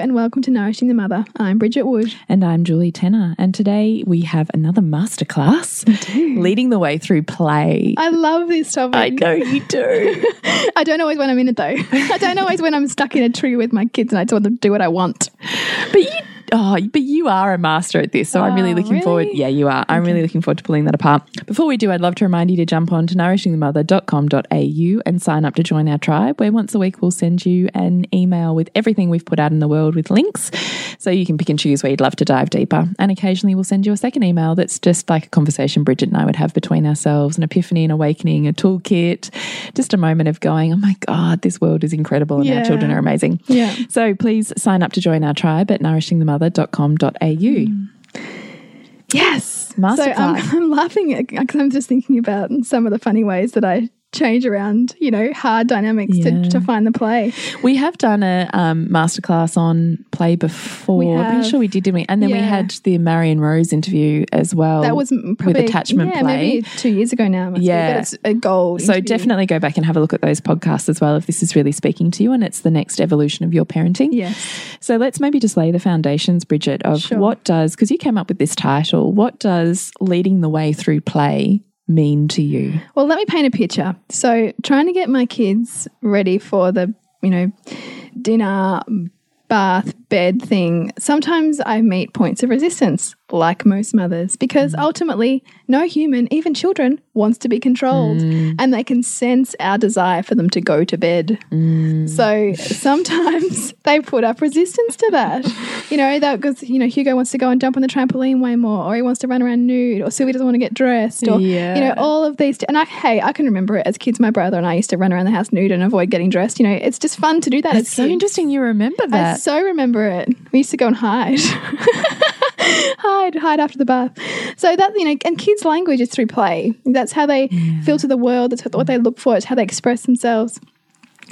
And welcome to Nourishing the Mother. I'm Bridget Wood. And I'm Julie Tenner. And today we have another masterclass leading the way through play. I love this topic. I know you do. I don't always when I'm in it though. I don't always when I'm stuck in a tree with my kids and I just want them to do what I want. but you Oh, but you are a master at this. So I'm really Oh, looking really? forward. Yeah, you are. I'm really looking forward to pulling that apart. Before we do, I'd love to remind you to jump on to nourishingthemother.com.au and sign up to join our tribe, where once a week we'll send you an email with everything we've put out in the world with links. So you can pick and choose where you'd love to dive deeper. And occasionally we'll send you a second email that's just like a conversation Bridget and I would have between ourselves, an epiphany, an awakening, a toolkit, just a moment of going, oh my God, this world is incredible and Yeah. our children are amazing. Yeah. So please sign up to join our tribe at nourishingthemother.com.au. Yes. Masterclass. So um, I'm laughing because I'm just thinking about some of the funny ways that I change around, you know, hard dynamics Yeah. to, to find the play. We have done a um, masterclass on play before. I'm pretty sure we did, didn't we? And then we had the Marion Rose interview as well. That was probably attachment yeah, play. maybe two years ago now. Yeah. be, but it's a gold. So interview. definitely go back and have a look at those podcasts as well if this is really speaking to you and it's the next evolution of your parenting. Yes. So let's maybe just lay the foundations, Bridget, of Sure. what does, because you came up with this title, what does leading the way through play mean to you? Well, let me paint a picture. So, trying to get my kids ready for the, you know, dinner, bath, bed thing, sometimes I meet points of resistance, like most mothers, because mm. ultimately, no human, even children, wants to be controlled mm. and they can sense our desire for them to go to bed. Mm. So, sometimes they put up resistance to that. You know, that because, you know, Hugo wants to go and jump on the trampoline way more, or he wants to run around nude, or Sylvie doesn't want to get dressed, or, you know, all of these. And I, hey, I can remember it as kids. My brother and I used to run around the house nude and avoid getting dressed. You know, it's just fun to do that. It's so kids. interesting you remember I that. so remember it. We used to go and hide. hide, hide after the bath. So that, you know, and kids' language is through play. That's how they filter the world. That's what they look for. It's how they express themselves.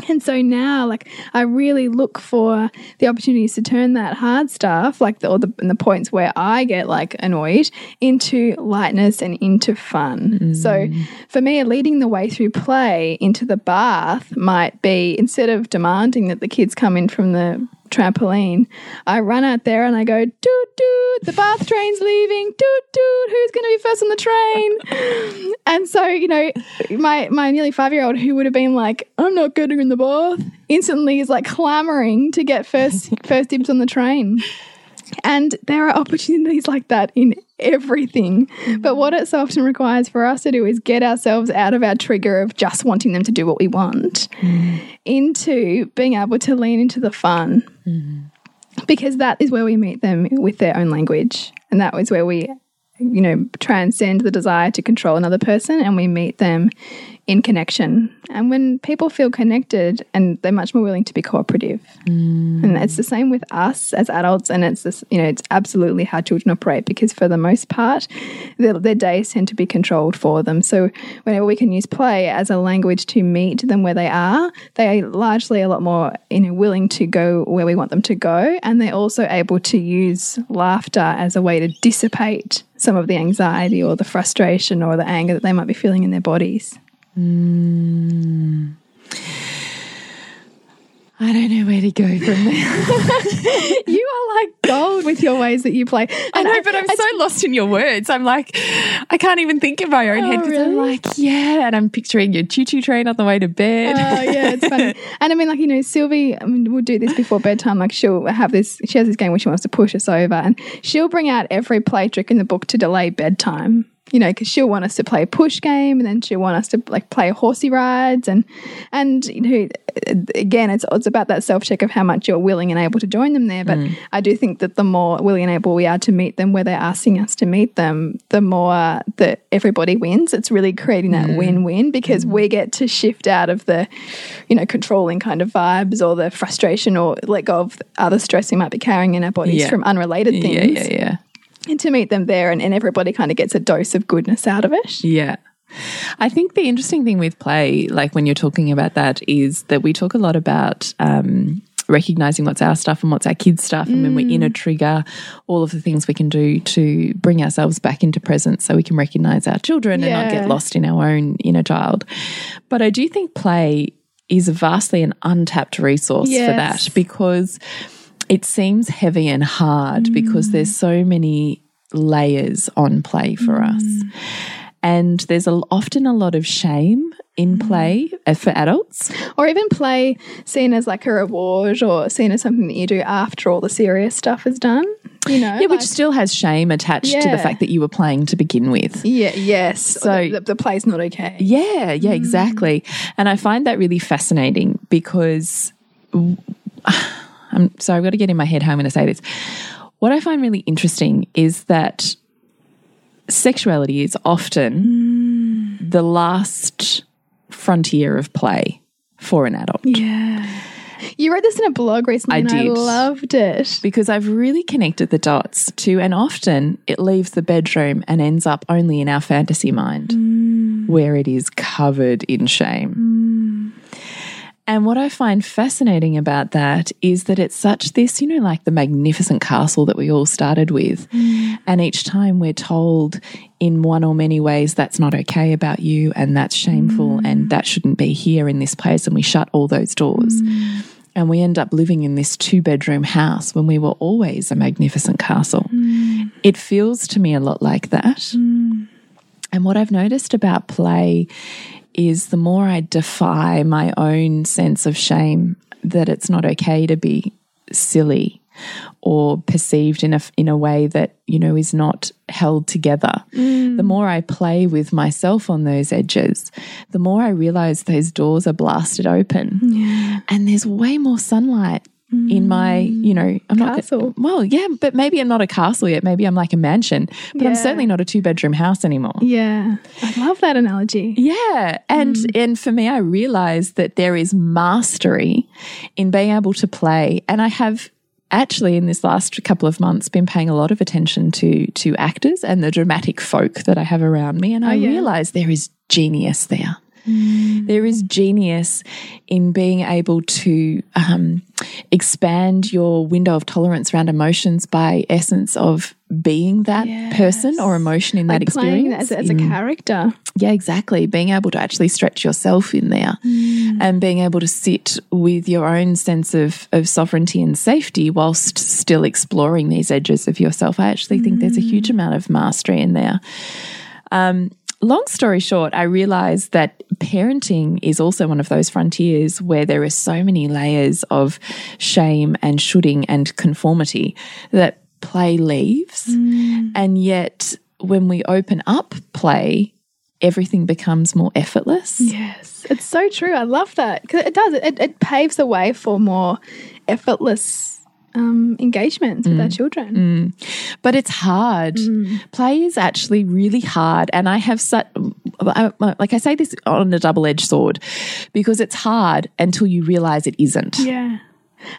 And so now, like, I really look for the opportunities to turn that hard stuff, like the, or the, and the points where I get like annoyed, into lightness and into fun. So mm. for me, leading the way through play into the bath might be instead of demanding that the kids come in from the trampoline, I run out there and I go, doot, doot, the bath train's leaving, doot, doot, who's going to be first on the train? and so, you know, my, my nearly five year old who would have been like, I'm not getting in the bath, instantly is like clamoring to get first, first dibs on the train. And there are opportunities like that in everything. But what it so often requires for us to do is get ourselves out of our trigger of just wanting them to do what we want mm. into being able to lean into the fun. Mm-hmm. Because that is where we meet them with their own language. And that is where we, you know, transcend the desire to control another person and we meet them in connection. And when people feel connected and they're much more willing to be cooperative. Mm. And it's the same with us as adults, and it's this, you know, it's absolutely how children operate because for the most part, their, their days tend to be controlled for them. So whenever we can use play as a language to meet them where they are, they are largely a lot more, you know, willing to go where we want them to go, and they're also able to use laughter as a way to dissipate some of the anxiety or the frustration or the anger that they might be feeling in their bodies. Hmm. I don't know where to go from there. You are like gold with your ways that you play. I And know, but I'm so lost in your words. I'm like, I can't even think in my own head Oh, because I'm like, yeah, and I'm picturing your choo-choo train on the way to bed. Oh yeah, it's funny. And I mean, like you know, Sylvie I mean, will do this before bedtime. Like she'll have this. She has this game where she wants to push us over, and she'll bring out every play trick in the book to delay bedtime. You know, because she'll want us to play a push game, and then she'll want us to like play horsey rides, and and you know, again, it's it's about that self check of how much you're willing and able to join them there. But mm. I do think that the more willing and able we are to meet them where they're asking us to meet them, the more that everybody wins. It's really creating that mm. win win because mm. we get to shift out of the, you know, controlling kind of vibes or the frustration or let go of other stress we might be carrying in our bodies Yeah. from unrelated things. yeah, yeah, yeah. And to meet them there and, and everybody kind of gets a dose of goodness out of it. Yeah. I think the interesting thing with play, like when you're talking about that, is that we talk a lot about um, recognizing what's our stuff and what's our kids' stuff. And when we're in a trigger, all of the things we can do to bring ourselves back into presence so we can recognize our children and not get lost in our own inner child. But I do think play is vastly an untapped resource for that because it seems heavy and hard because mm. there's so many layers on play for mm. us. And there's a, often a lot of shame in mm. play uh, for adults. Or even play seen as like a reward or seen as something that you do after all the serious stuff is done. You know? Yeah, which still has shame attached to the fact that you were playing to begin with. Yeah, yes. So- the, the play's not okay. Yeah, yeah, exactly. And I find that really fascinating because I'm sorry, I've got to get in my head how I'm going to say this. What I find really interesting is that sexuality is often the last frontier of play for an adult. Yeah. You wrote this in a blog recently I and I did. loved it. Because I've really connected the dots to, and often it leaves the bedroom and ends up only in our fantasy mind, mm. where it is covered in shame. Mm. And what I find fascinating about that is that it's such this, you know, like the magnificent castle that we all started with. Mm. And each time we're told in one or many ways that's not okay about you and that's shameful mm. and that shouldn't be here in this place. And we shut all those doors. Mm. And we end up living in this two bedroom house when we were always a magnificent castle. It feels to me a lot like that. And what I've noticed about play is the more I defy my own sense of shame that it's not okay to be silly or perceived in a in a way that you know is not held together. Mm. The more i play with myself on those edges the more i realize those doors are blasted open. And there's way more sunlight in my you know i'm not Castle. well yeah but maybe i'm not a castle yet maybe i'm like a mansion but i'm certainly not a two bedroom house anymore Yeah. I love that analogy. yeah, and Mm. and for me, I realized that there is mastery in being able to play, and I have actually in this last couple of months been paying a lot of attention to to actors and the dramatic folk that I have around me, and I Oh, yeah. realize there is genius there. There is genius in being able to um, expand your window of tolerance around emotions by essence of being that person or emotion in that Like playing experience. as, as a in- character. yeah, exactly. Being able to actually stretch yourself in there mm. and being able to sit with your own sense of, of sovereignty and safety whilst still exploring these edges of yourself. I actually think there's a huge mm. amount of mastery in there. Um, long story short, I realized that parenting is also one of those frontiers where there are so many layers of shame and shoulding and conformity that play leaves. Mm. And yet, when we open up play, everything becomes more effortless. Yes. It's so true. I love that. Because it does. It, it paves the way for more effortless um, engagements with our mm. children. Mm. But it's hard. Mm. Play is actually really hard. And I have such, like I say this on a double edged sword because it's hard until you realize it isn't. Yeah.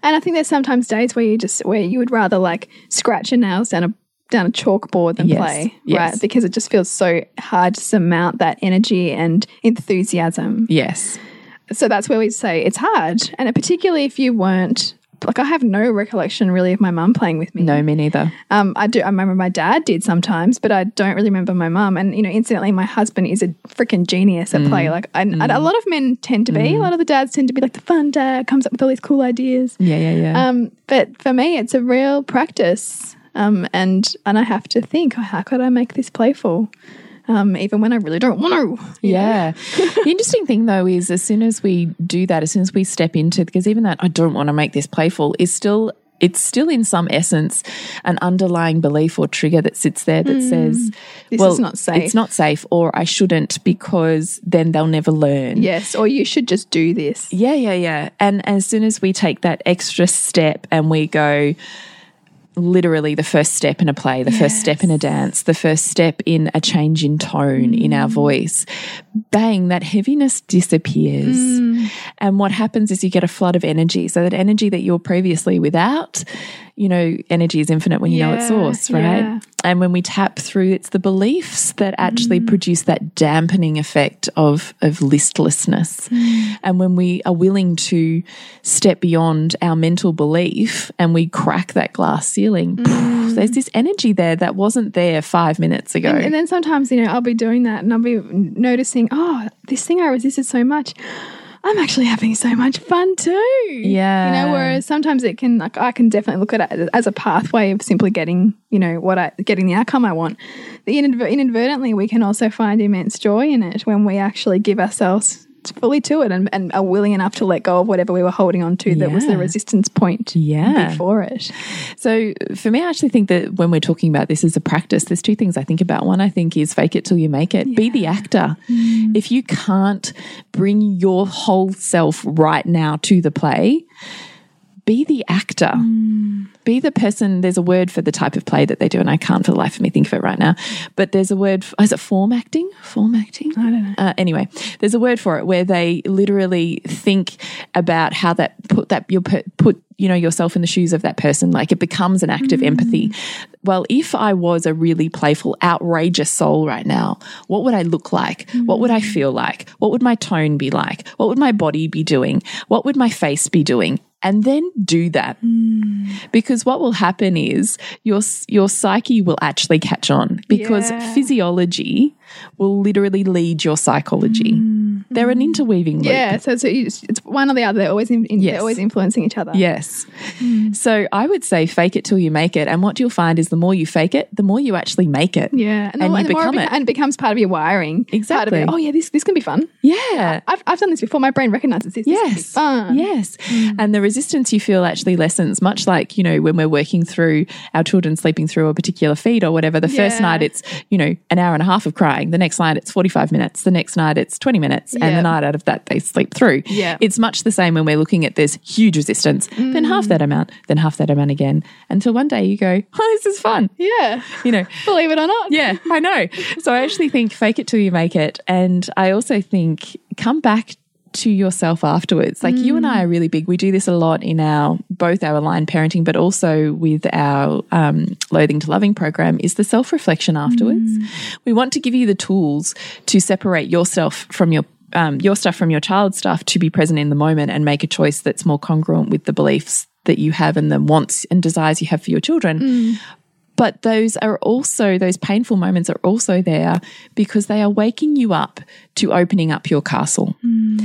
And I think there's sometimes days where you just where you would rather like scratch your nails down a down a chalkboard than Yes, play, yes. right? Because it just feels so hard to surmount that energy and enthusiasm. Yes. So that's where we say it's hard, and particularly if you weren't like I have no recollection really of my mum playing with me. No, me neither. Um, I do. I remember my dad did sometimes, but I don't really remember my mum. And you know, incidentally, my husband is a freaking genius at Mm. play. Like, and, and a lot of men tend to be. A lot of the dads tend to be like the fun dad, comes up with all these cool ideas. Yeah, yeah, yeah. Um, but for me, it's a real practice. Um, and and I have to think, oh, how could I make this playful? Um, even when I really don't want to. Yeah. the interesting thing though is as soon as we do that, as soon as we step into because even that I don't want to make this playful is still it's still in some essence an underlying belief or trigger that sits there that says Mm. This well is not safe. it's not safe or I shouldn't because then they'll never learn. Yes, or you should just do this. Yeah, yeah, yeah. And as soon as we take that extra step and we go, literally the first step in a play, the first step in a dance, the first step in a change in tone in our mm. voice, bang, that heaviness disappears. Mm. Mm. And what happens is you get a flood of energy. So that energy that you were previously without, you know, energy is infinite when you know its source, right? yeah. And when we tap through, it's the beliefs that actually mm. produce that dampening effect of of listlessness. Mm. And when we are willing to step beyond our mental belief and we crack that glass ceiling, poof, there's this energy there that wasn't there five minutes ago. And then sometimes, you know, I'll be doing that and I'll be noticing, oh, this thing I resisted so much. I'm actually having so much fun too. Yeah. You know, whereas sometimes it can, like, I can definitely look at it as a pathway of simply getting, you know, what I, getting the outcome I want. The inadvertently, we can also find immense joy in it when we actually give ourselves fully to it and, and are willing enough to let go of whatever we were holding on to that was the resistance point Yeah. before it. So for me, I actually think that when we're talking about this as a practice, there's two things I think about. One, I think is fake it till you make it. Be the actor. Mm. If you can't bring your whole self right now to the play, be the actor. Mm. Be the person. There's a word for the type of play that they do, and I can't for the life of me think of it right now. But there's a word. Is it form acting? Form acting? I don't know. Uh, anyway, there's a word for it where they literally think about how that put that you put, put you know yourself in the shoes of that person. Like it becomes an act of mm. empathy. Well, if I was a really playful, outrageous soul right now, what would I look like? What would I mm. feel like? What would my tone be like? What would my body be doing? What would my face be doing? And then do that mm. because what will happen is your your psyche will actually catch on because Yeah. physiology will literally lead your psychology. Hmm. They're an interweaving loop. Yeah, so it's, it's one or the other. They're always in, Yes. they're always influencing each other. Yes. Hmm. So I would say fake it till you make it. And what you'll find is the more you fake it, the more you actually make it. Yeah, And the, you the more become beca- it. and it becomes part of your wiring. Exactly. it. Oh yeah, this this can be fun. Yeah. I've, I've done this before. My brain recognizes this. This can be Yes. Yes. Hmm. And the resistance you feel actually lessens, much like, you know, when we're working through our children sleeping through a particular feed or whatever. The first night it's, you know, an hour and a half of crying. The next night it's 45 minutes. The next night it's 20 minutes. And the night out of that they sleep through. Yeah. It's much the same when we're looking at this huge resistance, then half mm. that amount, then half that amount again. Until one day you go, oh, this is fun. Yeah. You know, Believe it or not. yeah, I know. So I actually think fake it till you make it. And I also think come back to yourself afterwards. Like you and I are really big. We do this a lot in our both our aligned parenting, but also with our um, loathing to loving program is the self reflection afterwards. We want to give you the tools to separate yourself from your um, your stuff from your child's stuff to be present in the moment and make a choice that's more congruent with the beliefs that you have and the wants and desires you have for your children. But those are also, those painful moments are also there because they are waking you up to opening up your castle. Hmm.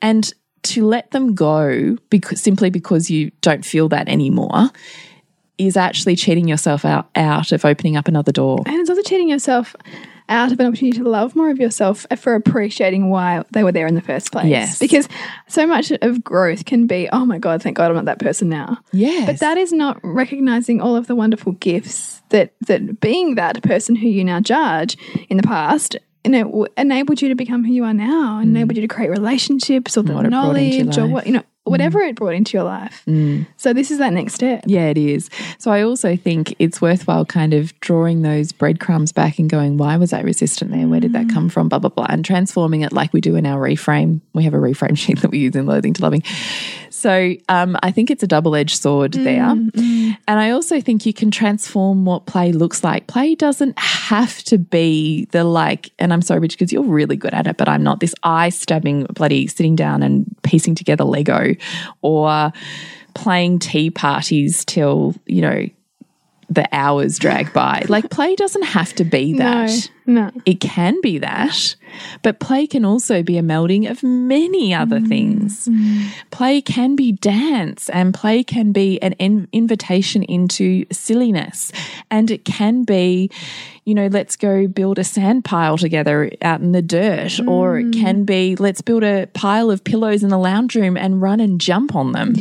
And to let them go because simply because you don't feel that anymore is actually cheating yourself out, out of opening up another door. And it's also cheating yourself out of an opportunity to love more of yourself for appreciating why they were there in the first place. Yes. Because so much of growth can be, oh my God, thank God I'm not that person now. Yes. But that is not recognizing all of the wonderful gifts that that being that person who you now judge in the past and it w- enabled you to become who you are now, enabled you to create relationships or the Mm. What it brought into your knowledge or. Mm. what you know, whatever mm. it brought into your life. Mm. So this is that next step. Yeah, it is. So I also think it's worthwhile kind of drawing those breadcrumbs back and going, why was I resistant there? Where did that mm. come from? Blah, blah, blah. And transforming it like we do in our reframe. We have a reframe sheet that we use in Loathing to Loving. So um, I think it's a double edged sword there. And I also think you can transform what play looks like. Play doesn't have to be the like, and I'm sorry, Rich, because you're really good at it, but I'm not this eye stabbing, bloody sitting down and piecing together Lego or playing tea parties till, you know, the hours drag by. Like play doesn't have to be that. No. It can be that, but play can also be a melding of many other mm-hmm. things. Play can be dance, and play can be an in- invitation into silliness. And it can be, you know, let's go build a sand pile together out in the dirt, or it mm. can be, let's build a pile of pillows in the lounge room and run and jump on them.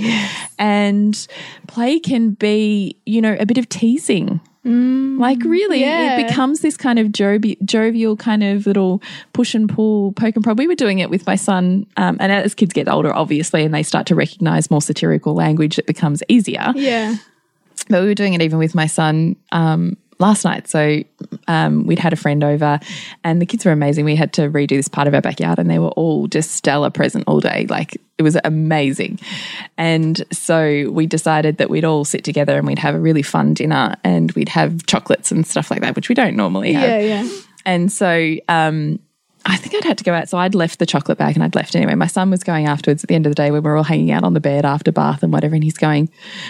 And play can be, you know, a bit of teasing. Like really, yeah. it becomes this kind of jovi- jovial kind of little push and pull, poke and prod. We were doing it with my son, um, and as kids get older, obviously, and they start to recognize more satirical language, it becomes easier. Yeah. But we were doing it even with my son, um, last night. So um, we'd had a friend over, and the kids were amazing. We had to redo this part of our backyard, and they were all just stellar present all day. Like it was amazing. And so we decided that we'd all sit together and we'd have a really fun dinner, and we'd have chocolates and stuff like that, which we don't normally have. Yeah, yeah. And so um, I think I'd had to go out. So I'd left the chocolate bag and I'd left anyway. My son was going afterwards at the end of the day when we were all hanging out on the bed after bath and whatever. And he's going,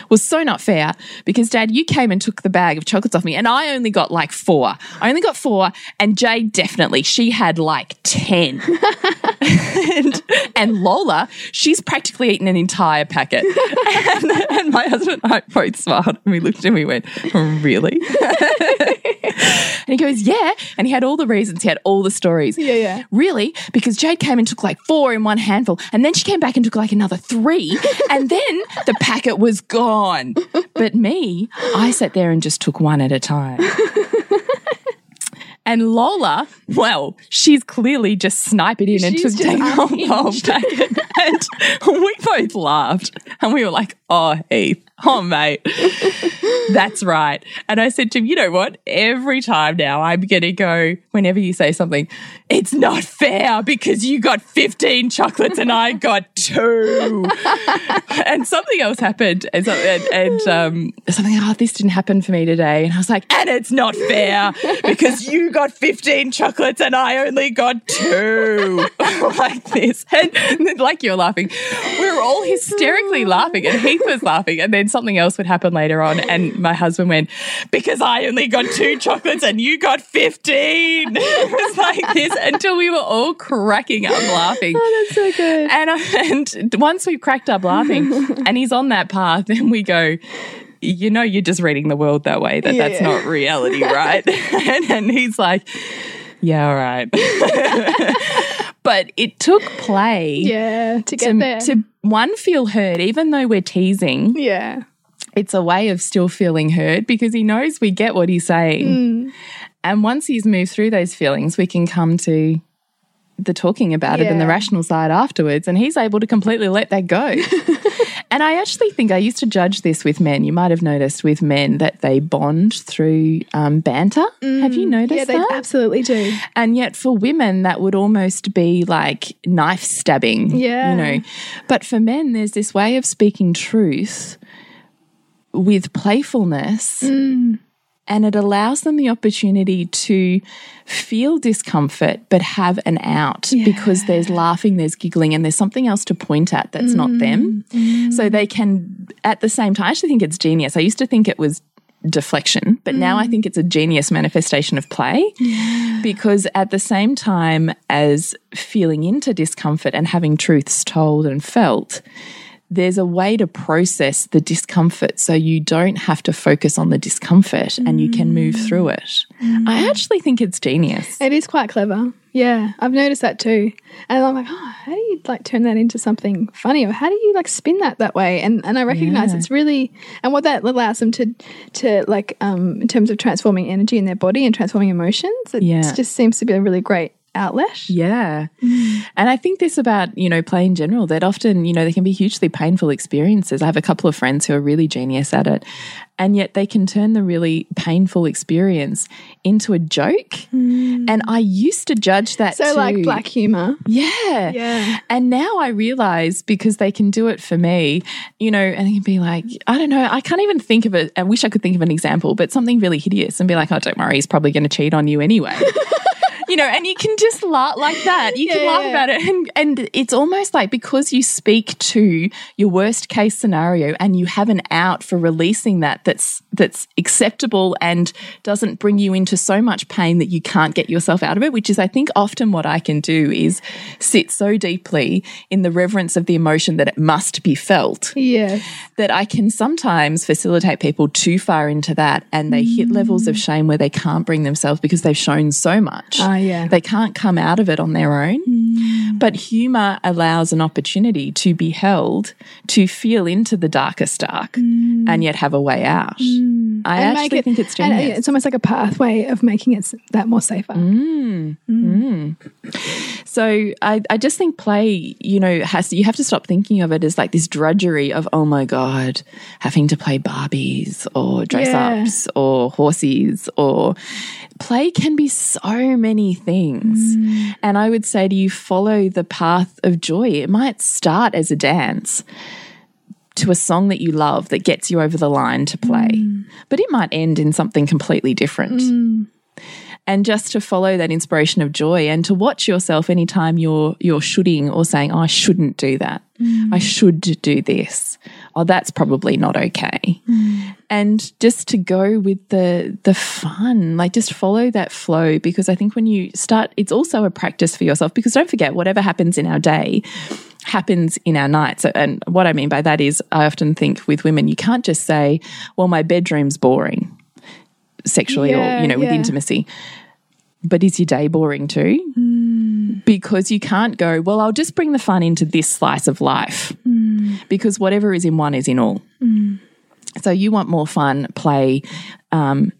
was so not fair because dad, you came and took the bag of chocolates off me and I only got like four. I only got four. And Jade definitely, she had like 10. and, and Lola, she's practically eaten an entire packet. and, and my husband and I both smiled and we looked and we went, really? and he goes, yeah. And he had all the reasons. He had all the stories. Yeah, yeah. Really? Because Jade came and took like four in one handful, and then she came back and took like another three, and then the packet was gone. But me, I sat there and just took one at a time. And Lola, well, she's clearly just sniped it in and She's took just the whole packet. And we both laughed. And we were like, oh, Heath, oh, mate, that's right. And I said to him, you know what? Every time now I'm going to go, whenever you say something, it's not fair because you got 15 chocolates and I got two. and something else happened. And, so, and, and um, something, oh, this didn't happen for me today. And I was like, and it's not fair because you got 15 chocolates and I only got two. like this. And, like you're laughing, we were all hysterically laughing and Heath was laughing. And then something else would happen later on. And my husband went, because I only got two chocolates and you got 15. it was like this until we were all cracking up laughing. Oh, that's so good. And, and once we cracked up laughing and he's on that path, then we go, you know, you're just reading the world that way, that Yeah, that's not reality, right? and, and he's like, yeah, all right. but it took play Yeah, to get to, there. to one, feel heard, even though we're teasing, yeah. it's a way of still feeling heard because he knows we get what he's saying. Mm. And once he's moved through those feelings, we can come to the talking about it and the rational side afterwards. And he's able to completely let that go. And I actually think I used to judge this with men. You might have noticed with men that they bond through um, banter. Have you noticed Mm. Yeah, they that? absolutely do. And yet for women, that would almost be like knife stabbing. Yeah. You know. But for men, there's this way of speaking truth with playfulness. And it allows them the opportunity to feel discomfort, but have an out because there's laughing, there's giggling, and there's something else to point at that's not them. Mm-hmm. Mm-hmm. So they can, at the same time, I actually think it's genius. I used to think it was deflection, but now I mm. think it's a genius manifestation of play because at the same time as feeling into discomfort and having truths told and felt, there's a way to process the discomfort so you don't have to focus on the discomfort and you can move through it. I actually think it's genius. It is quite clever. Yeah, I've noticed that too. And I'm like, oh, how do you like turn that into something funny, or how do you like spin that that way? And and I recognize Yeah. it's really and what that allows them to to like um in terms of transforming energy in their body and transforming emotions. It Yeah. just seems to be a really great outlet. Yeah. Mm. And I think this about, you know, play in general, that often, you know, they can be hugely painful experiences. I have a couple of friends who are really genius at it. And yet they can turn the really painful experience into a joke. Mm. And I used to judge that So too. like black humor. Yeah. Yeah. And now I realize because they can do it for me, you know, and can be like, I don't know, I can't even think of it. I wish I could think of an example, but something really hideous and be like, oh, don't worry, he's probably going to cheat on you anyway. you know, and you can just laugh like that. You can laugh yeah. about it. And, and it's almost like because you speak to your worst case scenario and you have an out for releasing that that's that's acceptable and doesn't bring you into so much pain that you can't get yourself out of it, which is I think often what I can do is sit so deeply in the reverence of the emotion that it must be felt Yeah. that I can sometimes facilitate people too far into that and they hit levels of shame where they can't bring themselves because they've shown so much. Ah, yeah. They can't come out of it on their own. Mm. But humor allows an opportunity to be held to feel into the darkest dark mm. and yet have a way out. Mm. I And actually it- think it's and, uh, genius. it's almost like a pathway of making it that more safer. So I, I just think play, you know, has you have to stop thinking of it as like this drudgery of oh my god, having to play Barbies or dress Yeah. ups or horses or play can be so many things. Mm. And I would say to you, follow the path of joy. It might start as a dance to a song that you love that gets you over the line to play, mm. but it might end in something completely different mm. And just to follow that inspiration of joy and to watch yourself anytime you're you're shoulding or saying oh, I shouldn't do that. I mm. should do this. Oh that's probably not okay. Mm. And just to go with the the fun, like just follow that flow because I think when you start it's also a practice for yourself because don't forget whatever happens in our day happens in our night. So, and what I mean by that is I often think with women you can't just say well my bedroom's boring sexually Yeah, or you know with yeah. intimacy. But is your day boring too? Hmm. Because you can't go well i'll just bring the fun into this slice of life. Hmm. Because whatever is in one is in all. Hmm. So you want more fun play um,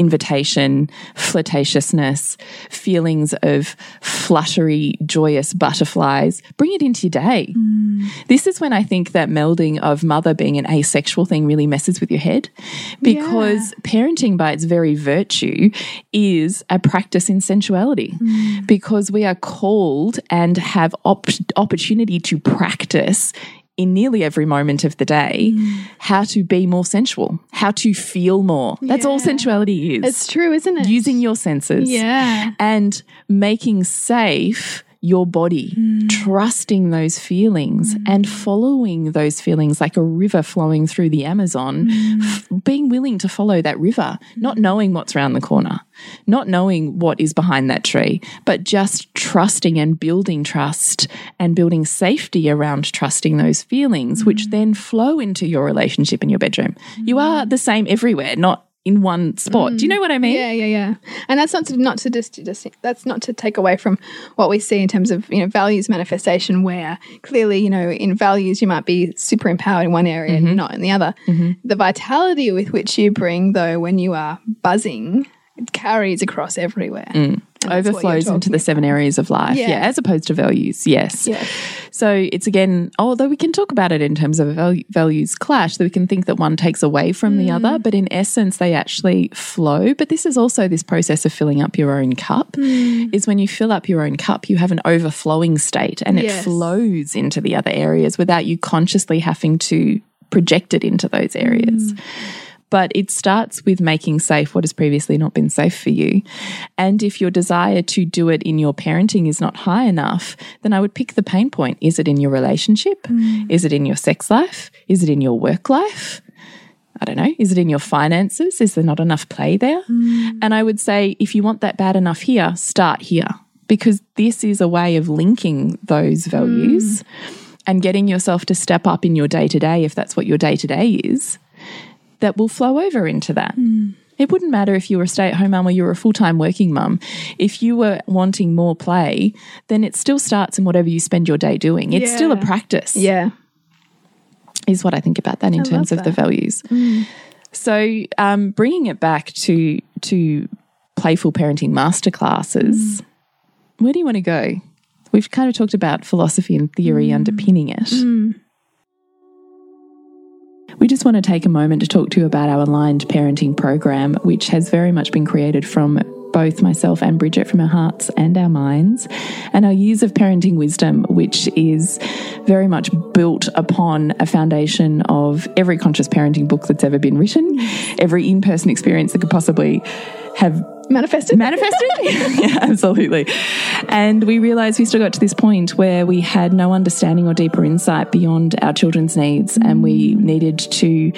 invitation flirtatiousness feelings of fluttery joyous butterflies bring it into your day. Mm. This is when I think that melding of mother being an asexual thing really messes with your head because parenting, by its very virtue, is a practice in sensuality mm. because we are called and have op opportunity to practice. In nearly every moment of the day, mm. how to be more sensual, how to feel more. That's all sensuality is. It's true, isn't it? using your senses Yeah. and making safe your body, mm. trusting those feelings mm. and following those feelings like a river flowing through the Amazon, mm. f- being willing to follow that river, not knowing what's around the corner, not knowing what is behind that tree, but just trusting and building trust and building safety around trusting those feelings, which then flow into your relationship in your bedroom. You are the same everywhere, not in one spot. Do you know what I mean? Yeah, yeah, yeah. And that's not to not to just, just that's not to take away from what we see in terms of you know values manifestation, where clearly you know in values you might be super empowered in one area Mm-hmm. and not in the other. The vitality with which you bring, though, when you are buzzing, it carries across everywhere. And that's what you're overflows into the seven areas of life. Yeah. Yeah. as opposed to values. Yes. Yeah. So it's again, although we can talk about it in terms of a val- values clash, that we can think that one takes away from the other, Mm. but in essence, they actually flow. But this is also this process of filling up your own cup. Mm. Is when you fill up your own cup, you have an overflowing state and it flows into the other areas without you consciously having to project it into those areas. But it starts with making safe what has previously not been safe for you. And if your desire to do it in your parenting is not high enough, then I would pick the pain point. Is it in your relationship? Mm. Is it in your sex life? Is it in your work life? I don't know. Is it in your finances? Is there not enough play there? Mm. And I would say if you want that bad enough here, start here because this is a way of linking those values mm. and getting yourself to step up in your day to day, if that's what your day to day is, that will flow over into that. It wouldn't matter if you were a stay at home mum or you were a full time working mum. If you were wanting more play, then it still starts in whatever you spend your day doing. It's still a practice Yeah. is what I think about that in terms love of the values. So, um, bringing it back to to playful parenting masterclasses, where do you want to go? We've kind of talked about philosophy and theory underpinning it. We just want to take a moment to talk to you about our aligned parenting program, which has very much been created from both myself and Bridget from our hearts and our minds, and our years of parenting wisdom, which is very much built upon a foundation of every conscious parenting book that's ever been written, every in person experience that could possibly have Manifested. manifested. yeah, absolutely. And we realized we still got to this point where we had no understanding or deeper insight beyond our children's needs, and we needed to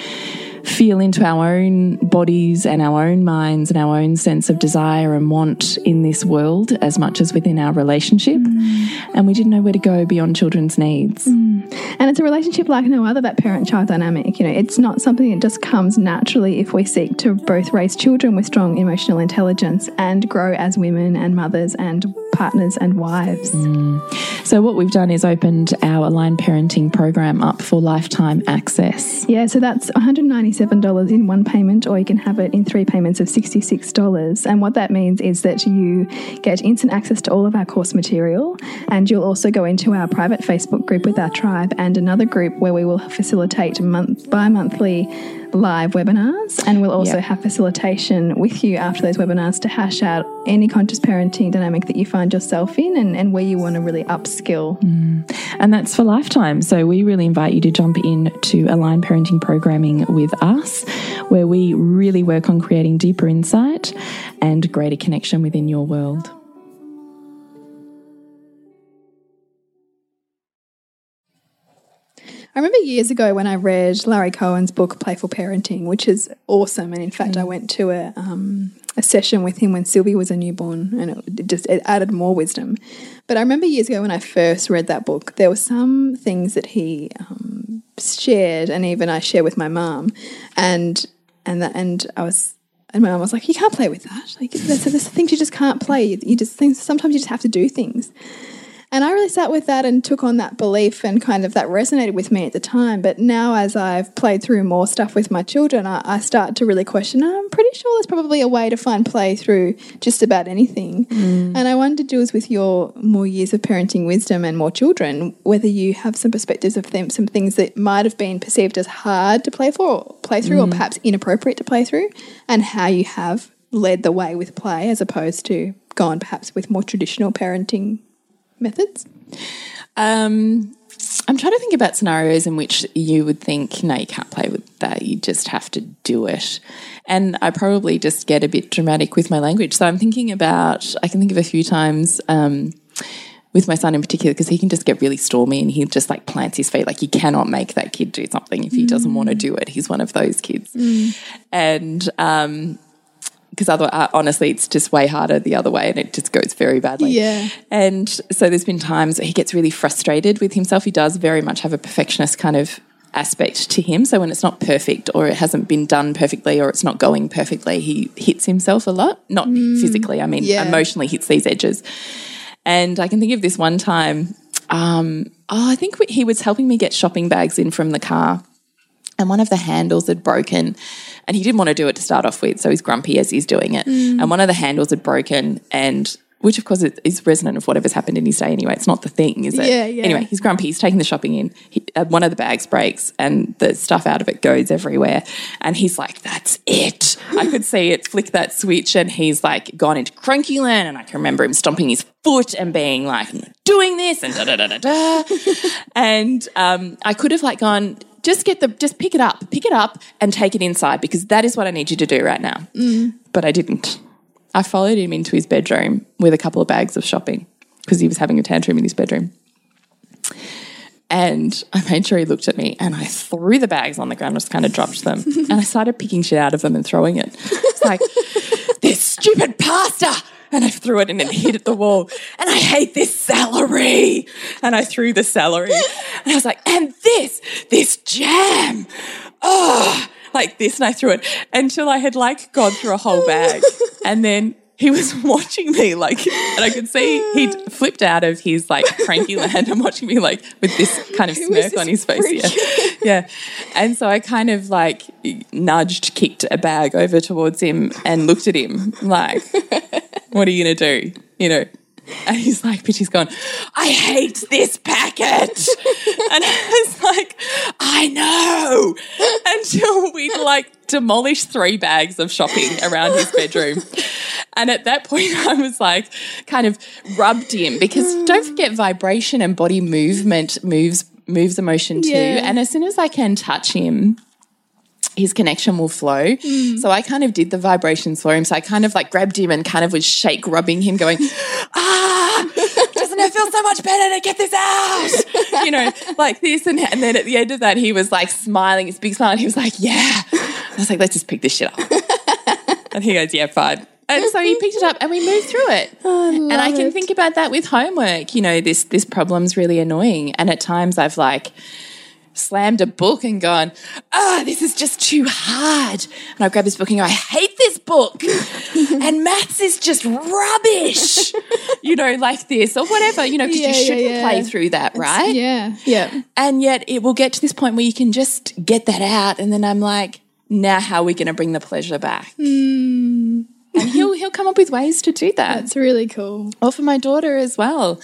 feel into our own bodies and our own minds and our own sense of desire and want in this world as much as within our relationship. Mm. And we didn't know where to go beyond children's needs. Mm. And it's a relationship like no other, that parent child dynamic. You know, it's not something that just comes naturally if we seek to both raise children with strong emotional intelligence and grow as women and mothers and partners and wives. So, what we've done is opened our Aligned Parenting program up for lifetime access. Yeah, so that's $197 in one payment, or you can have it in three payments of $66. And what that means is that you get instant access to all of our course material, and you'll also go into our private Facebook group with our tribe and another group where we will facilitate month bi monthly live webinars. And we'll also Yep. have facilitation with you after those webinars to hash out any conscious parenting dynamic that you find yourself in and, and where you want to really upskill. Mm. And that's for lifetime. So, we really invite you to jump in to Aligned Parenting programming with us, where we really work on creating deeper insight and greater connection within your world. I remember years ago when I read Larry Cohen's book Playful Parenting, which is awesome. And in fact, I went to a um, a session with him when Sylvie was a newborn, and it just it added more wisdom. But I remember years ago when I first read that book, there were some things that he um, shared, and even I share with my mom, and and that and I was. And my mom was like, "You can't play with that. Like, there's, there's things you just can't play. You, you just things. Sometimes you just have to do things." And I really sat with that and took on that belief, and kind of that resonated with me at the time. But now, as I've played through more stuff with my children, I, I start to really question. I'm pretty sure there's probably a way to find play through just about anything. Mm. And I wonder, Jules, with your more years of parenting wisdom and more children, whether you have some perspectives of them, some things that might have been perceived as hard to play for, or play through, or mm. perhaps inappropriate to play through, and how you have led the way with play as opposed to gone perhaps with more traditional parenting methods? Um, I'm trying to think about scenarios in which you would think, no, you can't play with that. You just have to do it. And I probably just get a bit dramatic with my language. So I'm thinking about, I can think of a few times. Um, with my son in particular, because he can just get really stormy and he just like plants his feet. Like you cannot make that kid do something if he doesn't want to do it. He's one of those kids. And um, because other uh, honestly, it's just way harder the other way, and it just goes very badly. Yeah. And so there's been times he gets really frustrated with himself. He does very much have a perfectionist kind of aspect to him. So when it's not perfect or it hasn't been done perfectly or it's not going perfectly, he hits himself a lot. Not physically, I mean, Yeah. emotionally hits these edges. And I can think of this one time. Um, oh, I think he was helping me get shopping bags in from the car and one of the handles had broken and he didn't want to do it to start off with so he's grumpy as he's doing it. And one of the handles had broken and which of course is- is resonant of whatever's happened in his day anyway. It's not the thing is it? Yeah, yeah. anyway he's grumpy. He's taking the shopping in. He, uh, one of the bags breaks and the stuff out of it goes everywhere. And he's like that's it. I could see it flick that switch and he's like gone into cranky land and i can remember him stomping his foot and being like "I'm not doing this and da da da da da. And um, I could have like gone, just get the, just pick it up, pick it up and take it inside because that is what I need you to do right now. But I didn't. I followed him into his bedroom with a couple of bags of shopping because he was having a tantrum in his bedroom. And I made sure he looked at me and I threw the bags on the ground, just kind of dropped them. and I started picking shit out of them and throwing it. It's like, this stupid pasta. And I threw it and it hit at the wall. And I hate this celery. And I threw the celery. And I was like, and this, this jam. Oh, like this. And I threw it until I had like gone through a whole bag. And then he was watching me like, and I could see he'd flipped out of his like cranky land and watching me like with this kind of smirk on his face. Yeah. yeah. And so I kind of like nudged, kicked a bag over towards him and looked at him like, what are you going to do? You know? And he's like, he's gone, I hate this packet. and I was like, I know. Until we'd like demolished three bags of shopping around his bedroom. And at that point, I was like, kind of rubbed him because don't forget vibration and body movement moves moves emotion too. Yeah. And as soon as I can touch him, his connection will flow. So I kind of did the vibrations for him. So I kind of like grabbed him and kind of was shake rubbing him, going, ah, doesn't it feel so much better to get this out? You know, like this. And, and then at the end of that, he was like smiling, his big smile. And he was like, yeah. I was like, let's just pick this shit up. and he goes, yeah, fine. And so he picked it up and we moved through it. and I can it. think about that with homework. You know, this this problem's really annoying. And at times I've like slammed a book and gone, ah, this is just too hard. And I grab this book and go, I hate this book and maths is just rubbish, you know, like this or whatever, you know, because Yeah, you shouldn't yeah. play through that, right? Yeah. Yeah. And yet it will get to this point where you can just get that out. And then I'm like, now how are we going to bring the pleasure back? And he'll, he'll come up with ways to do that. That's really cool. or for my daughter as well.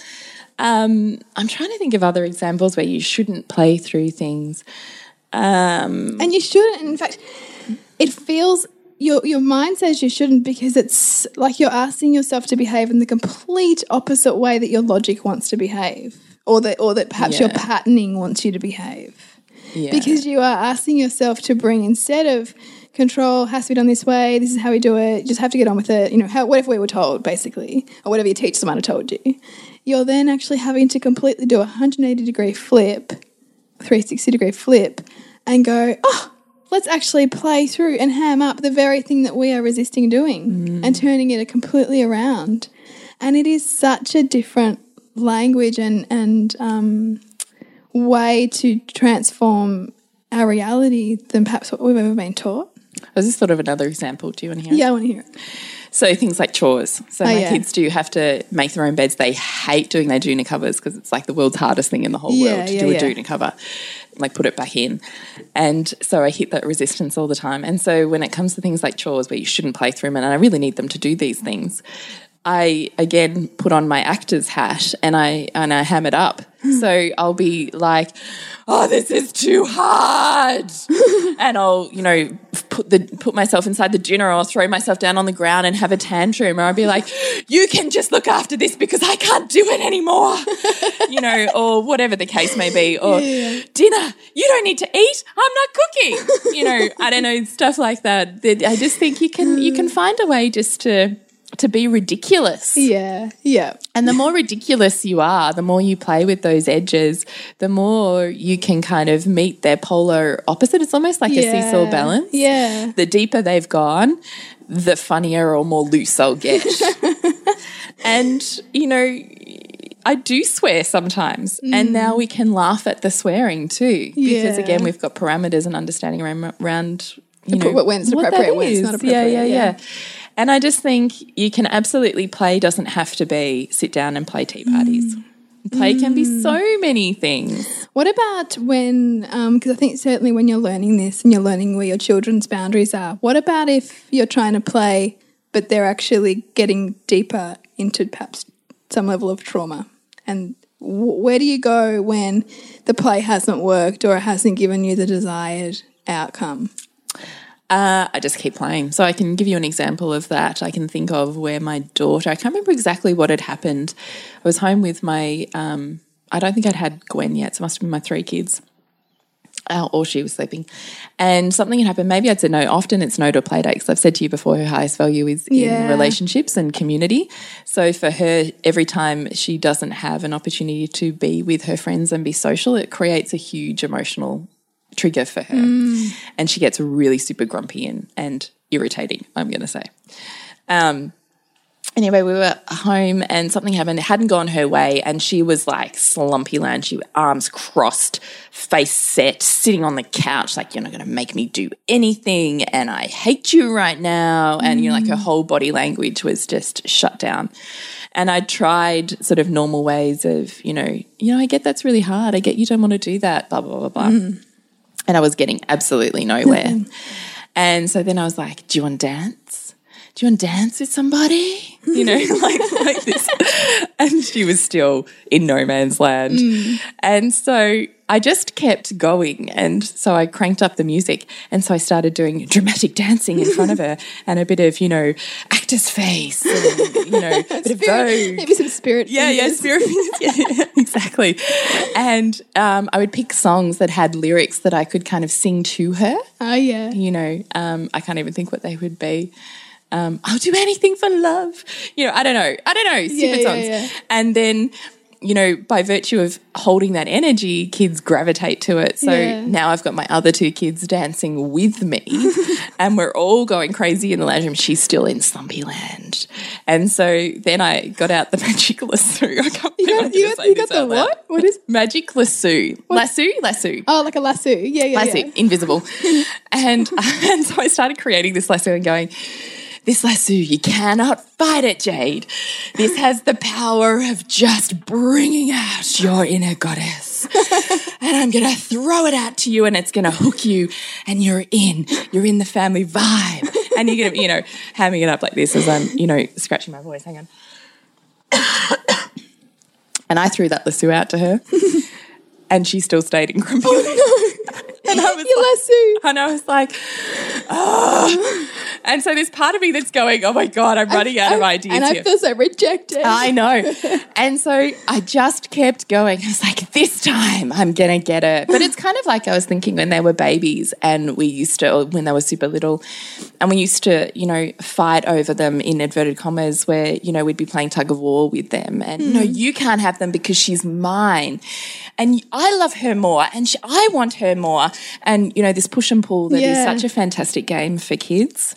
Um, I'm trying to think of other examples where you shouldn't play through things. Um, And you shouldn't. In fact, it feels your your mind says you shouldn't because it's like you're asking yourself to behave in the complete opposite way that your logic wants to behave, or that or that perhaps your Yeah. patterning wants you to behave. yeah. Because you are asking yourself to bring instead of control has to be done this way. This is how we do it. You just have to get on with it. You know, how, whatever we were told, basically, or whatever your teachers might have told you. You're then actually having to completely do a 180 degree flip, 360 degree flip, and go, oh, let's actually play through and ham up the very thing that we are resisting doing and turning it a completely around. And it is such a different language and and um, way to transform our reality than perhaps what we've ever been taught. I just sort of another example. Do you want to hear? it? Yeah, I want to hear it. So things like chores. So Oh, my yeah. kids do have to make their own beds. They hate doing their doona covers because it's like the world's hardest thing in the whole Yeah, world to yeah, do a yeah. Cover, like put it back in. And so I hit that resistance all the time. And so when it comes to things like chores where you shouldn't play through them, and I really need them to do these things, I again put on my actor's hat and I and I ham it up. So I'll be like, "Oh, this is too hard," and I'll you know put the put myself inside the dinner, or I'll throw myself down on the ground and have a tantrum, or I'll be like, "You can just look after this because I can't do it anymore," you know, or whatever the case may be, or dinner, you don't need to eat, I'm not cooking, you know, I don't know stuff like that. That I just think you can you can mm. find a way just to to be ridiculous. Yeah, yeah, And the more ridiculous you are, the more you play with those edges, the more you can kind of meet their polar opposite. It's almost like a seesaw balance. Yeah. The deeper they've gone, the funnier or more loose I'll get. and, you know, I do swear sometimes. And now we can laugh at the swearing too. Because Mm. Yeah. again, we've got parameters and understanding around, around you know, Appro- when it's what that appropriate, when it's not is. Yeah, yeah, appropriate, yeah. yeah. And I just think you can absolutely play doesn't have to be sit down and play tea parties. Mm. Play can be so mm. many things. What about when, um, because I think certainly when you're learning this and you're learning where your children's boundaries are, what about if you're trying to play, but they're actually getting deeper into perhaps some level of trauma? And w- where do you go when the play hasn't worked or it hasn't given you the desired outcome? Uh, I just keep playing. So I can give you an example of that. I can think of where my daughter, I can't remember exactly what had happened. I was home with my, um, I don't think I'd had Gwen yet, so it must have been my three kids. Uh, or she was sleeping. And something had happened. Maybe I'd said no. Often it's no to a play date because I've said to you before her highest value is Yeah. in relationships and community. So for her, every time she doesn't have an opportunity to be with her friends and be social, it creates a huge emotional trigger for her. Mm. And she gets really super grumpy and, and irritating, I'm going to say. Um, anyway, we were home and something happened. It hadn't gone her way, and she was like slumpy land. She arms crossed, face set, sitting on the couch, like you're not going to make me do anything, and I hate you right now. And you know, like her mm. whole body language was just shut down. And I tried sort of normal ways of, you know, you know, I get that's really hard. I get you don't want to do that. Blah blah blah blah. Mm. And I was getting absolutely nowhere. Mm-hmm. And so then I was like, Do you want to dance? Do you want to dance with somebody? You know, like, like this. And she was still in no man's land. And so I just kept going. And so I cranked up the music. And so I started doing dramatic dancing in front of her and a bit of, you know, actor's face and, you know, a bit of vogue. Maybe some spirit. Yeah, yeah, spirit yeah, exactly. And um, I would pick songs that had lyrics that I could kind of sing to her. Oh, yeah. You know, um, I can't even think what they would be. Um, I'll do anything for love. You know, I don't know. I don't know. Stupid yeah, songs. yeah. And then, you know, by virtue of holding that energy, kids gravitate to it. So Yeah. now I've got my other two kids dancing with me, and we're all going crazy in the lounge room. She's still in Slumpy Land. And so then I got out the magic lasso. I can't You got, you got, you got the loud. what? What is Magic lasso. Lasso? Lasso. Oh, like a lasso. Yeah, yeah, Lasso, yeah. invisible. and, and so I started creating this lasso and going, this lasso, you cannot fight it, Jade. This has the power of just bringing out your inner goddess. and I'm going to throw it out to you and it's going to hook you and you're in. You're in the family vibe. And you're going to, you know, hamming it up like this as I'm, you know, scratching my voice. Hang on. and I threw that lasso out to her. and she still stayed in oh, grumpy. and I was Your like, lasso. and I was like, oh. And so there's part of me that's going, oh my God, I'm running out of ideas And here. I feel so rejected. I know. And so I just kept going. I was like, this time I'm going to get it. But it's kind of like I was thinking when they were babies and we used to, when they were super little, and we used to, you know, fight over them in inverted commas where, you know, we'd be playing tug of war with them. And no, hmm. you can't have them because she's mine. And I love her more and she, I want her more. And, you know, this push and pull that is Yeah. such a fantastic game for kids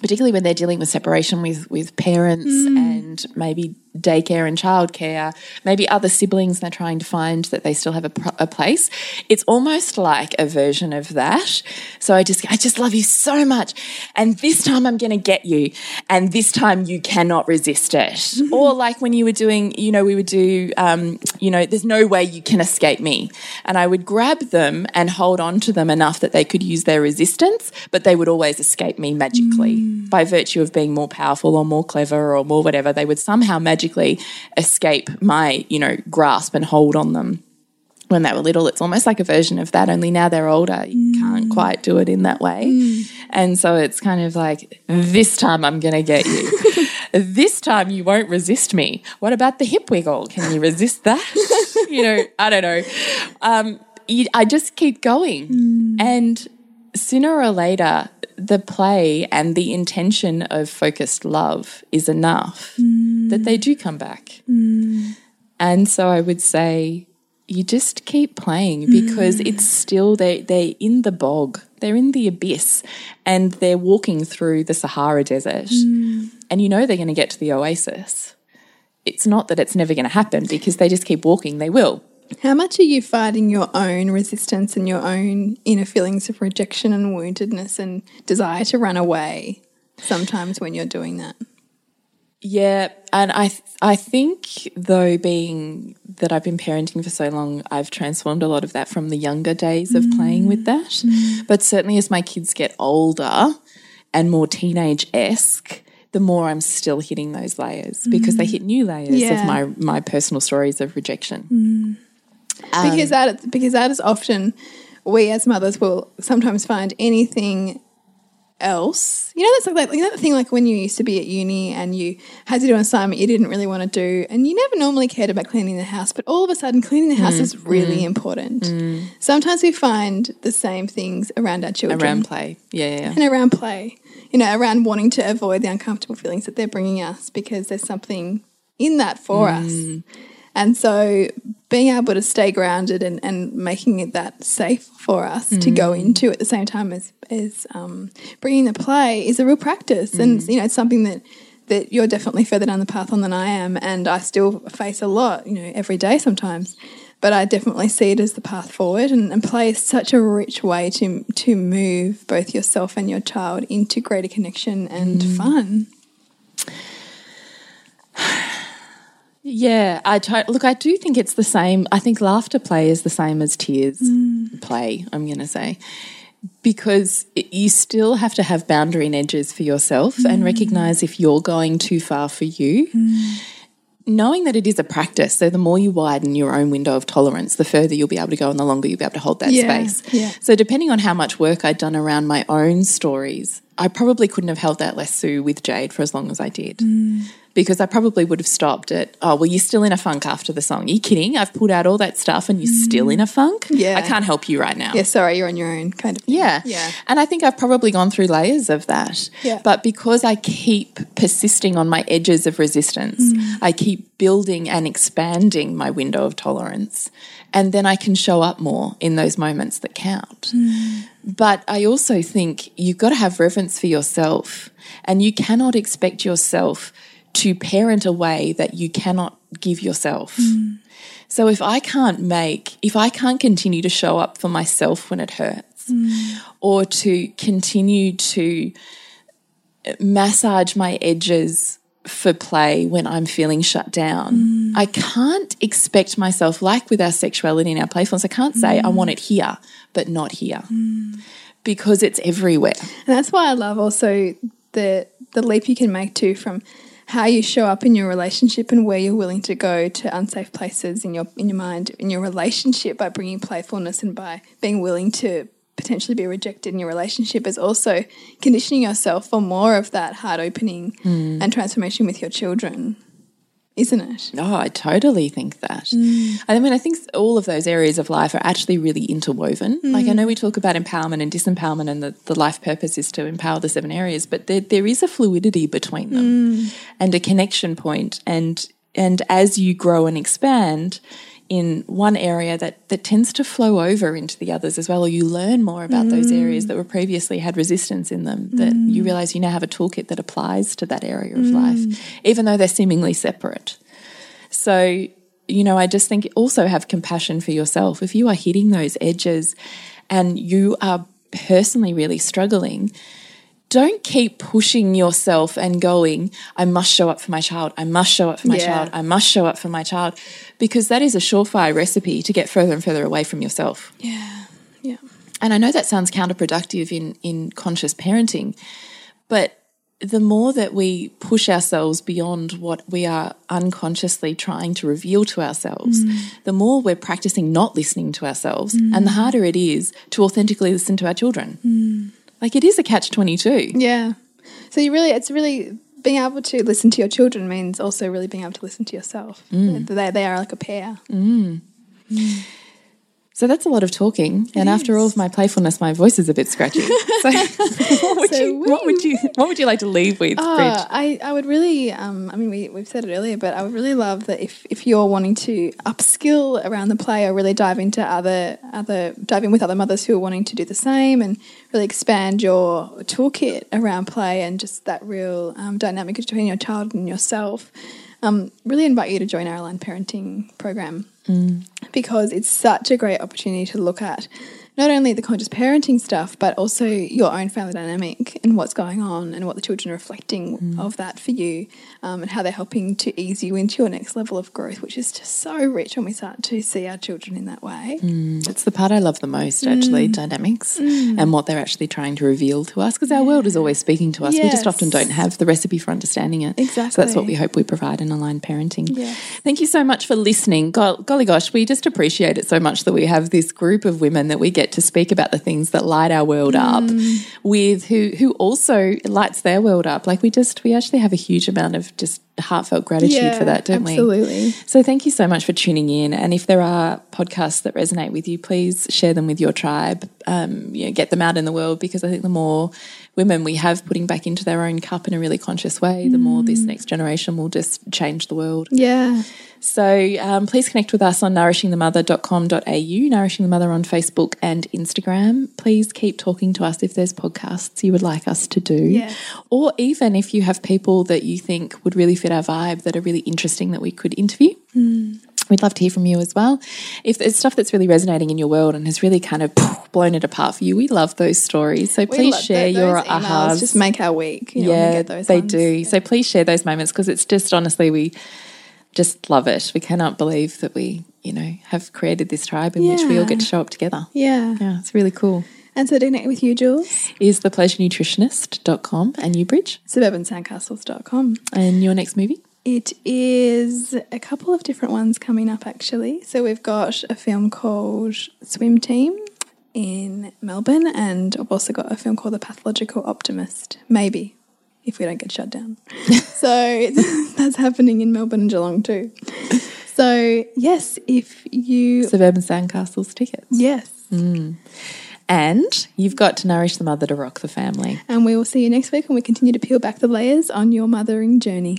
particularly when they're dealing with separation with with parents mm. and maybe daycare and childcare, maybe other siblings they're trying to find that they still have a, a place. It's almost like a version of that. So I just I just love you so much, and this time I'm going to get you, and this time you cannot resist it. or like when you were doing, you know, we would do, um, you know, there's no way you can escape me, and I would grab them and hold on to them enough that they could use their resistance, but they would always escape me magically by virtue of being more powerful or more clever or more whatever. They would somehow magically escape my, you know, grasp and hold on them. When they were little, it's almost like a version of that, only now they're older. You mm. can't quite do it in that way. Mm. And so it's kind of like, this time I'm going to get you. this time you won't resist me. What about the hip wiggle? Can you resist that? you know, I don't know. Um, you, I just keep going. Mm. And sooner or later, the play and the intention of focused love is enough mm. that they do come back. Mm. And so I would say, you just keep playing mm. because it's still they they're in the bog, they're in the abyss, and they're walking through the Sahara Desert, and you know they're going to get to the oasis. It's not that it's never going to happen because they just keep walking. They will. How much are you fighting your own resistance and your own inner feelings of rejection and woundedness and desire to run away sometimes when you're doing that? Yeah, and I th- I think though being that I've been parenting for so long, I've transformed a lot of that from the younger days of playing with that. Mm. Mm. But certainly as my kids get older and more teenage esque, the more I'm still hitting those layers because they mm. hit new layers Yeah. of my my personal stories of rejection. Because um, that because that is often we as mothers will sometimes find anything else. You know, that's like that, you know that thing like when you used to be at uni and you had to do an assignment you didn't really want to do, and you never normally cared about cleaning the house, but all of a sudden cleaning the house mm, is really mm, important. Mm. Sometimes we find the same things around our children Around play, yeah, yeah, yeah. and around play. You know, around wanting to avoid the uncomfortable feelings that they're bringing us because there's something in that for us. And so being able to stay grounded and, and making it that safe for us to go mm. into at the same time as, as um, bringing the play is a real practice. And, mm. you know, it's something that, that you're definitely further down the path on than I am. And I still face a lot, you know, every day sometimes. But I definitely see it as the path forward. And, and play is such a rich way to, to move both yourself and your child into greater connection and mm. fun. Yeah, I to- look. I do think it's the same. I think laughter play is the same as tears mm. play. I'm going to say because it, you still have to have boundary and edges for yourself and mm. recognize if you're going too far for you. Mm. Knowing that it is a practice, so the more you widen your own window of tolerance, the further you'll be able to go and the longer you'll be able to hold that Yeah, space. yeah. So, depending on how much work I'd done around my own stories, I probably couldn't have held that lasso with Jade for as long as I did. Because I probably would have stopped at, oh, well, you're still in a funk after the song. Are you kidding? I've pulled out all that stuff and you're still in a funk? Yeah. I can't help you right now. Yeah, sorry, you're on your own kind of thing. Yeah. Yeah. And I think I've probably gone through layers of that. Yeah. But because I keep persisting on my edges of resistance, Mm. I keep building and expanding my window of tolerance. And then I can show up more in those moments that count. Mm. But I also think you've got to have reverence for yourself. And you cannot expect yourself to parent a way that you cannot give yourself. So if I can't make, if I can't continue to show up for myself when it hurts, or to continue to massage my edges for play when I'm feeling shut down. I can't expect myself, like with our sexuality and our playfulness, I can't say I want it here, but not here. Because it's everywhere. And that's why I love also the the leap you can make too from how you show up in your relationship and where you're willing to go to unsafe places in your in your mind in your relationship by bringing playfulness and by being willing to potentially be rejected in your relationship is also conditioning yourself for more of that heart opening hmm. and transformation with your children isn't it Oh, I totally think that. Mm. I mean, I think all of those areas of life are actually really interwoven. Like, I know we talk about empowerment and disempowerment, and the, the life purpose is to empower the seven areas, but there, there is a fluidity between them mm. and a connection point. And and as you grow and expand in one area, that that tends to flow over into the others as well, or you learn more about those mm. areas that were previously had resistance in them. That mm. you realize you now have a toolkit that applies to that area of mm. life, even though they're seemingly separate. So, you know, I just think also have compassion for yourself. If you are hitting those edges and you are personally really struggling, don't keep pushing yourself and going, I must show up for my child. I must show up for my Yeah. child. I must show up for my child. Because that is a surefire recipe to get further and further away from yourself. yeah yeah And I know that sounds counterproductive in, in conscious parenting, but the more that we push ourselves beyond what we are unconsciously trying to reveal to ourselves, mm. the more we're practicing not listening to ourselves, and the mm. harder it is to authentically listen to our children. Mm. Like it is a catch 22. yeah. So you really it's really being able to listen to your children means also really being able to listen to yourself. Mm. They, they are like a pair mm. So that's a lot of talking. and after all of my playfulness, my voice is a bit scratchy. So, what, would So you, what would you what would you like to leave with, Bridge? Uh, I, I would really, um, I mean, we, we've said it earlier, but I would really love that if, if you're wanting to upskill around the play or really dive into other, other, dive in with other mothers who are wanting to do the same and really expand your toolkit around play and just that real um, dynamic between your child and yourself, um, really invite you to join our Aligned Parenting program because it's such a great opportunity to look at not only the conscious parenting stuff, but also your own family dynamic and what's going on and what the children are reflecting mm. of that for you um, and how they're helping to ease you into your next level of growth, which is just so rich when we start to see our children in that way. Mm. It's the part I love the most, actually, mm. dynamics and what they're actually trying to reveal to us because our world is always speaking to us. We just often don't have the recipe for understanding it. Exactly. So that's what we hope we provide in aligned parenting. Yes. Thank you so much for listening. Go- golly gosh, we just appreciate it so much that we have this group of women that we get to speak about the things that light our world up with who who also lights their world up. Like we just we actually have a huge amount of just heartfelt gratitude for that, don't we? absolutely. So thank you so much for tuning in. And if there are podcasts that resonate with you, please share them with your tribe. Um, you know, get them out in the world because I think the more women we have putting back into their own cup in a really conscious way, the more this next generation will just change the world. Yeah. So um, please connect with us on nourishingthemother.com.au, Nourishing the Mother on Facebook and Instagram. Please keep talking to us if there's podcasts you would like us to do. Yes. Or even if you have people that you think would really fit our vibe that are really interesting that we could interview. We'd love to hear from you as well. If there's stuff that's really resonating in your world and has really kind of blown it apart for you, we love those stories. So please share tho- your ahas. Just make our week. You know, we yeah, get those they ones. do. So please share those moments because it's just honestly, we just love it. We cannot believe that we, you know, have created this tribe in which we all get to show up together. Yeah. Yeah, it's really cool. And so to connect with you, Jules, Is thepleasurenutritionist.com and you, Bridge, suburbansandcastles.com. and your next movie? It is a couple of different ones coming up actually. So we've got a film called Swim Team in Melbourne, and I've also got a film called The Pathological Optimist. Maybe if we don't get shut down. so that's happening in Melbourne and Geelong too. So yes, if you Suburban Sandcastles tickets. yes, mm. And you've got to nourish the mother to rock the family. and we will see you next week when we continue to peel back the layers on your mothering journey.